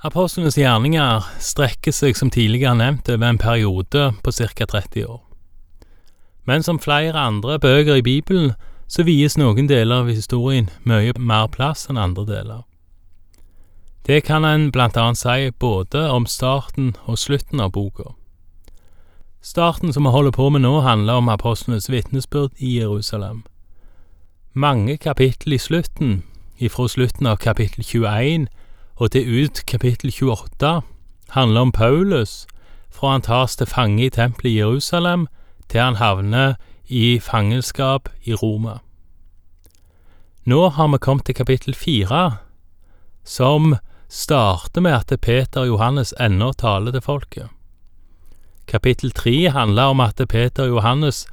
Apostlenes gjerninger strekker seg som tidligere nevnt over en periode på ca. 30 år. Men som flere andre bøker i Bibelen, så vies noen deler av historien mye mer plass enn andre deler. Det kan en blant annet si både om starten og slutten av boka. Starten som vi holder på med nå, handler om apostlenes vitnesbyrd i Jerusalem. Mange kapittel i slutten, ifra slutten av kapittel 21 og det ut kapittel 28 handler om Paulus, fra han tas til fange i tempelet i Jerusalem, til han havner i fangenskap i Roma. Nå har vi kommet til kapittel fire, som starter med at Peter og Johannes ennå taler til folket. Kapittel tre handler om at Peter og Johannes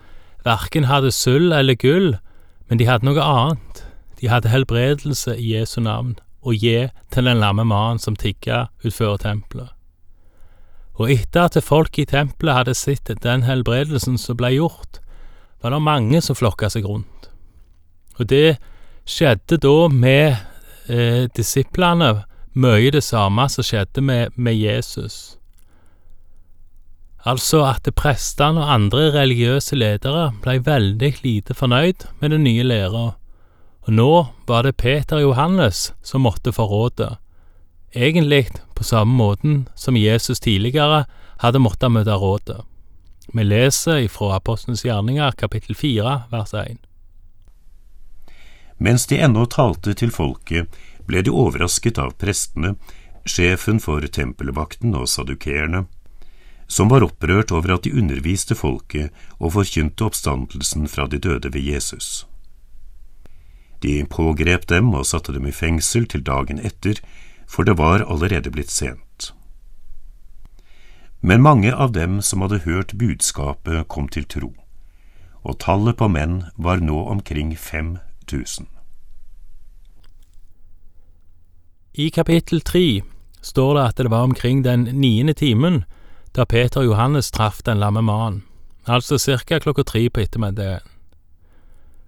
verken hadde sølv eller gull, men de hadde noe annet. De hadde helbredelse i Jesu navn å gi til den lamme mannen som tigga utfor tempelet. Og etter at folk i tempelet hadde sett den helbredelsen som ble gjort, var det mange som flokka seg rundt. Og det skjedde da med eh, disiplene mye det samme som skjedde med, med Jesus. Altså at prestene og andre religiøse ledere ble veldig lite fornøyd med den nye læra og nå var det Peter Johannes som måtte få rådet, egentlig på samme måten som Jesus tidligere hadde måttet møte rådet. Vi leser ifra Apostlenes gjerninger kapittel 4 vers 1. Mens de ennå talte til folket, ble de overrasket av prestene, sjefen for tempelvakten og sadukeerne, som var opprørt over at de underviste folket og forkynte oppstandelsen fra de døde ved Jesus. De pågrep dem og satte dem i fengsel til dagen etter, for det var allerede blitt sent. Men mange av dem som hadde hørt budskapet, kom til tro, og tallet på menn var nå omkring fem tusen. I kapittel tre står det at det var omkring den niende timen da Peter og Johannes traff den lamme mannen, altså cirka klokka tre på ettermiddagen.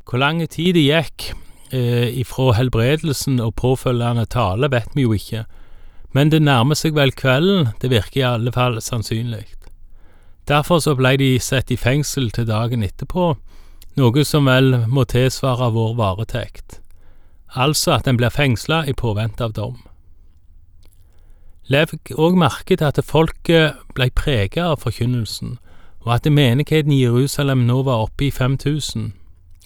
Hvor lang tid det gikk ifra helbredelsen og påfølgende tale, vet vi jo ikke, men det nærmer seg vel kvelden, det virker i alle fall sannsynlig. Derfor så blei de satt i fengsel til dagen etterpå, noe som vel må tilsvare vår varetekt, altså at en blir fengsla i påvente av dom. Legg òg merke til at folket blei prega av forkynnelsen, og at menigheten i Jerusalem nå var oppe i 5000,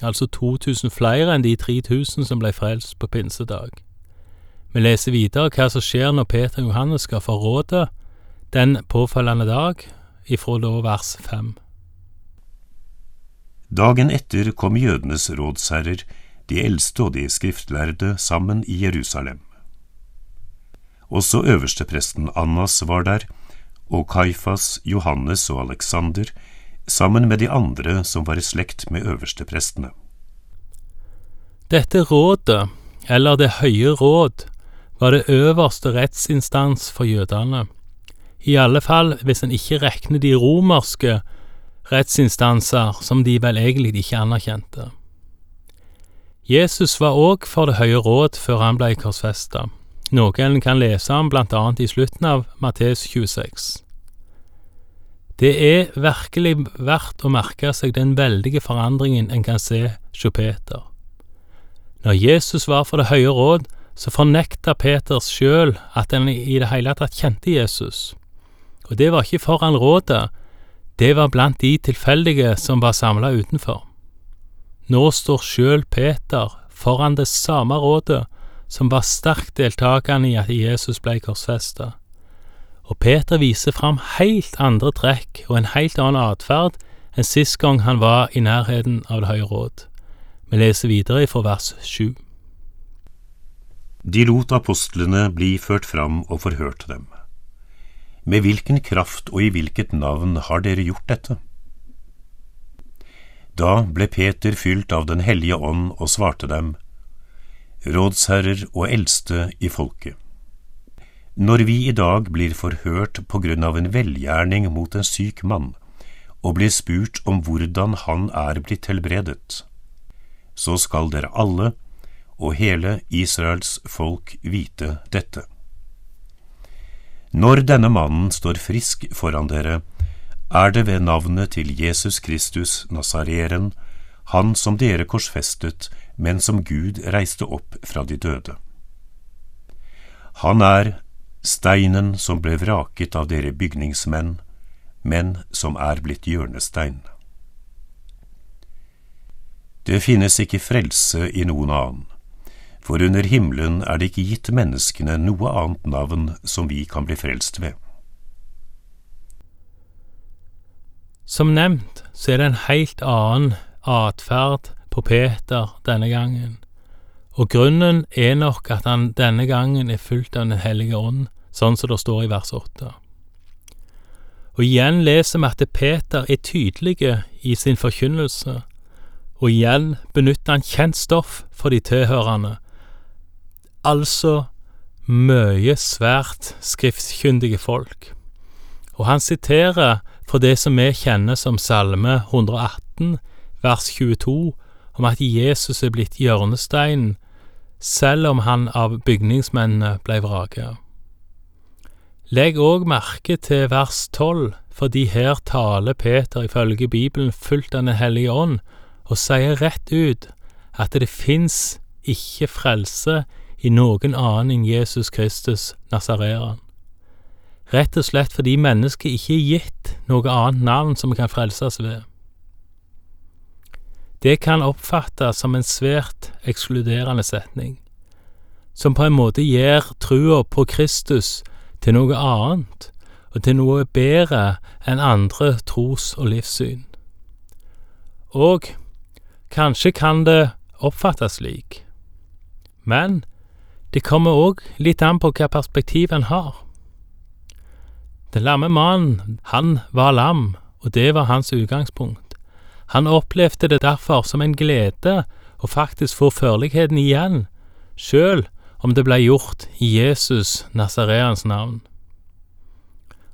altså 2000 flere enn de 3000 som ble frelst på pinsedag. Vi leser videre hva som skjer når Peter og Johannes skal få rådet den påfølgende dag, ifra da vers 5. Dagen etter kom jødenes rådsherrer, de eldste og de skriftlærde, sammen i Jerusalem. Også øverstepresten Annas var der, og Kaifas, Johannes og Aleksander, sammen med de andre som var i slekt med øversteprestene. Dette rådet, eller Det høye råd, var det øverste rettsinstans for jødene, i alle fall hvis en ikke regner de romerske rettsinstanser som de vel egentlig ikke anerkjente. Jesus var òg for Det høye råd før han ble korsfesta, noe en kan lese om blant annet i slutten av Matteus 26. Det er virkelig verdt å merke seg den veldige forandringen en kan se hos Peter. Når Jesus var for Det høye råd, så fornekta Peters sjøl at han i det hele tatt kjente Jesus. Og det var ikke foran rådet, det var blant de tilfeldige som var samla utenfor. Nå står sjøl Peter foran det samme rådet som var sterkt deltakende i at Jesus ble korsfesta og Peter viser fram helt andre trekk og en helt annen atferd enn sist gang han var i nærheten av Det høye råd. Vi leser videre fra vers sju. De lot apostlene bli ført fram og forhørte dem. Med hvilken kraft og i hvilket navn har dere gjort dette? Da ble Peter fylt av Den hellige ånd og svarte dem, rådsherrer og eldste i folket. Når vi i dag blir forhørt på grunn av en velgjerning mot en syk mann, og blir spurt om hvordan han er blitt helbredet, så skal dere alle og hele Israels folk vite dette. Når denne mannen står frisk foran dere, er det ved navnet til Jesus Kristus Nazareren, han som dere korsfestet, men som Gud reiste opp fra de døde. Han er steinen som ble vraket av dere bygningsmenn, men som er blitt hjørnestein. Det finnes ikke frelse i noen annen, for under himmelen er det ikke gitt menneskene noe annet navn som vi kan bli frelst ved. Som nevnt så er det en helt annen atferd på Peter denne gangen, og grunnen er nok at han denne gangen er fulgt av Den hellige ånd, sånn som det står i vers 8. Og igjen leser vi at Peter er tydelig i sin forkynnelse, og igjen benytter han kjent stoff for de tilhørende, altså mye svært skriftkyndige folk. Og han siterer fra det som vi kjenner som Salme 118, vers 22, om at Jesus er blitt hjørnesteinen, selv om han av bygningsmennene ble vraket. Legg òg merke til vers 12, fordi her taler Peter ifølge Bibelen fullt av Den hellige ånd, og sier rett ut at det fins ikke frelse i noen annen enn Jesus Kristus Nasareran. Rett og slett fordi mennesket ikke er gitt noe annet navn som kan frelses ved. Det kan oppfattes som en svært ekskluderende setning, som på en måte gjør trua på Kristus til noe annet og til noe bedre enn andre tros- og livssyn. Og kanskje kan det oppfattes slik, men det kommer òg litt an på hva perspektiv en har. Den lamme mannen, han var lam, og det var hans utgangspunkt. Han opplevde det derfor som en glede å faktisk få førligheten igjen, sjøl om det ble gjort i Jesus Nasareans navn.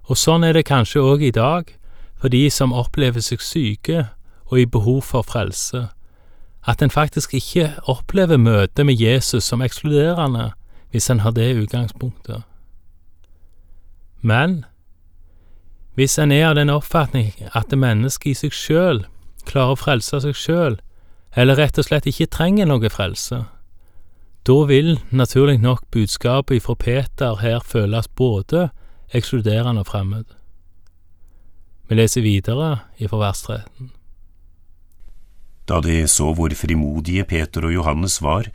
Og sånn er det kanskje òg i dag for de som opplever seg syke og i behov for frelse, at en faktisk ikke opplever møtet med Jesus som ekskluderende hvis en har det utgangspunktet. Men hvis en er av den oppfatning at det mennesket i seg sjøl klarer å frelse seg sjøl, eller rett og slett ikke trenger noe frelse, da vil naturlig nok budskapet ifra Peter her føles både ekskluderende og fremmed. Vi leser videre ifra vers 13. Da de så hvor frimodige Peter og Johannes var,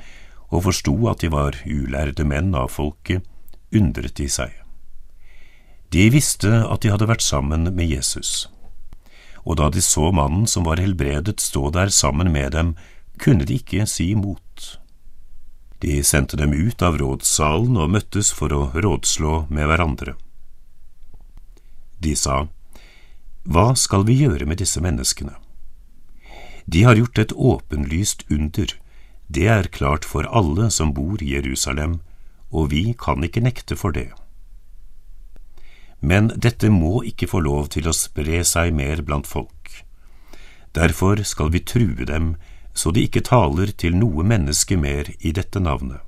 og forsto at de var ulærde menn av folket, undret de seg. De visste at de hadde vært sammen med Jesus og da de så mannen som var helbredet stå der sammen med dem, kunne de ikke si imot. De sendte dem ut av rådssalen og møttes for å rådslå med hverandre. De sa, Hva skal vi gjøre med disse menneskene? De har gjort et åpenlyst under, det er klart for alle som bor i Jerusalem, og vi kan ikke nekte for det. Men dette må ikke få lov til å spre seg mer blant folk. Derfor skal vi true dem så de ikke taler til noe menneske mer i dette navnet.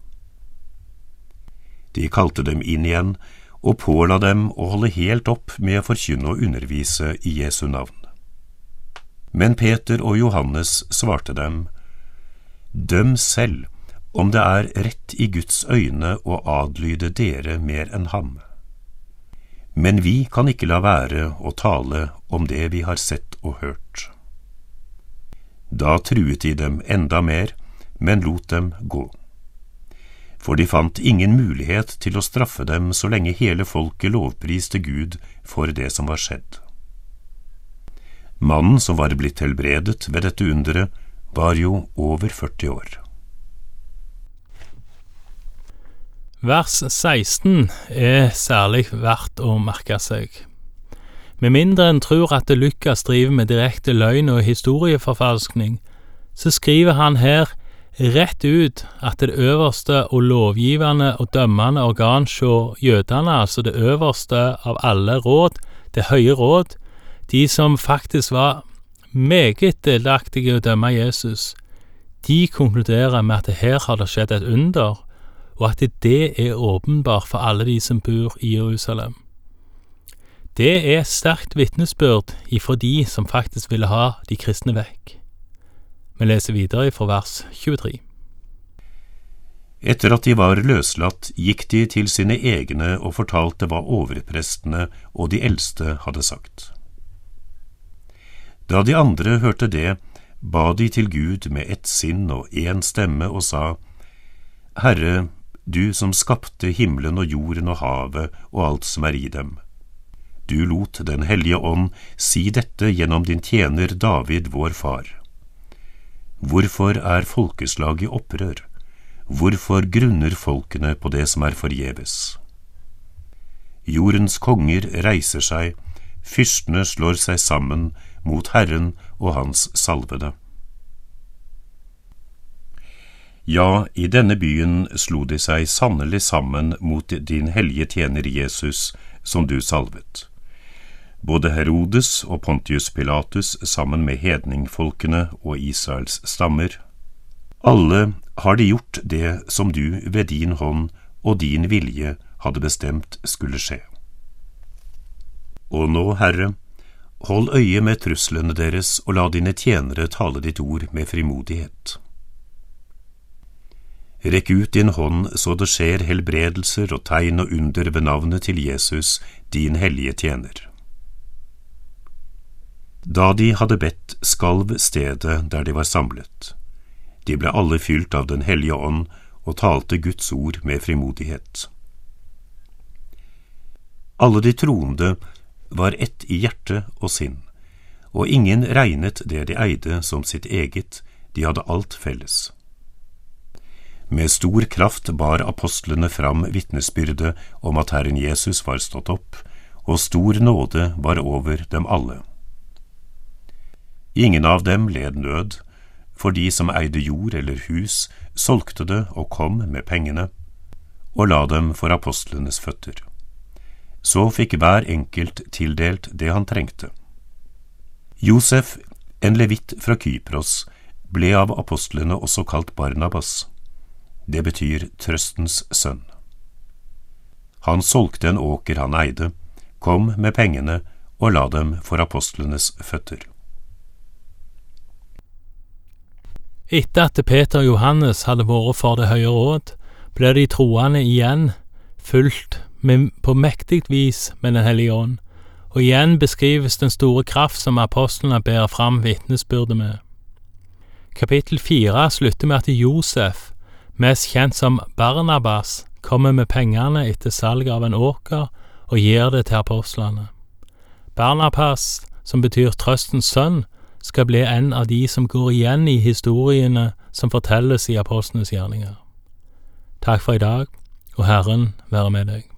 De kalte dem inn igjen og påla dem å holde helt opp med å forkynne og undervise i Jesu navn. Men Peter og Johannes svarte dem, Døm selv om det er rett i Guds øyne å adlyde dere mer enn ham. Men vi kan ikke la være å tale om det vi har sett og hørt. Da truet de dem enda mer, men lot dem gå. For de fant ingen mulighet til å straffe dem så lenge hele folket lovpriste Gud for det som var skjedd. Mannen som var blitt helbredet ved dette underet, var jo over 40 år. Vers 16 er særlig verdt å merke seg. Med mindre en tror at Lukas driver med direkte løgn og historieforfalskning, så skriver han her rett ut at det øverste og lovgivende og dømmende organ hos jødene, altså det øverste av alle råd, det høye råd, de som faktisk var meget delaktige i å dømme Jesus, de konkluderer med at her har det skjedd et under, og at det er åpenbart for alle de som bor i Jerusalem. Det er sterkt vitnesbyrd ifra de som faktisk ville ha de kristne vekk. Vi leser videre fra vers 23. Etter at de var løslatt, gikk de til sine egne og fortalte hva overprestene og de eldste hadde sagt. Da de andre hørte det, ba de til Gud med ett sinn og én stemme og sa, Herre, du som skapte himmelen og jorden og havet og alt som er i dem. Du lot Den hellige ånd si dette gjennom din tjener David, vår far. Hvorfor er folkeslag i opprør? Hvorfor grunner folkene på det som er forgjeves? Jordens konger reiser seg, fyrstene slår seg sammen mot Herren og Hans salvede. Ja, i denne byen slo de seg sannelig sammen mot din hellige tjener Jesus, som du salvet. Både Herodes og Pontius Pilatus sammen med hedningfolkene og Israels stammer. Alle har de gjort det som du ved din hånd og din vilje hadde bestemt skulle skje. Og nå, Herre, hold øye med truslene deres og la dine tjenere tale ditt ord med frimodighet. Rekk ut din hånd så det skjer helbredelser og tegn og under ved navnet til Jesus, din hellige tjener. Da de hadde bedt, skalv stedet der de var samlet. De ble alle fylt av Den hellige ånd og talte Guds ord med frimodighet. Alle de troende var ett i hjerte og sinn, og ingen regnet det de eide som sitt eget, de hadde alt felles. Med stor kraft bar apostlene fram vitnesbyrdet om at Herren Jesus var stått opp, og stor nåde var over dem alle. Ingen av dem led nød, for de som eide jord eller hus, solgte det og kom med pengene, og la dem for apostlenes føtter. Så fikk hver enkelt tildelt det han trengte. Josef, en levitt fra Kypros, ble av apostlene også kalt Barnabas. Det betyr trøstens sønn. Han solgte en åker han eide, kom med pengene og la dem for apostlenes føtter. Etter at Peter og Johannes hadde vært for Det høye råd, ble de troende igjen fulgt med, på mektig vis med Den hellige ånd, og igjen beskrives den store kraft som apostlene bærer fram vitnesbyrdet med. Kapittel fire slutter med at Josef, mest kjent som Barnabas, kommer med pengene etter salget av en åker og gir det til apostlene. Barnabas, som betyr trøstens sønn, skal bli en av de som går igjen i historiene som fortelles i apostlenes gjerninger. Takk for i dag, og Herren være med deg.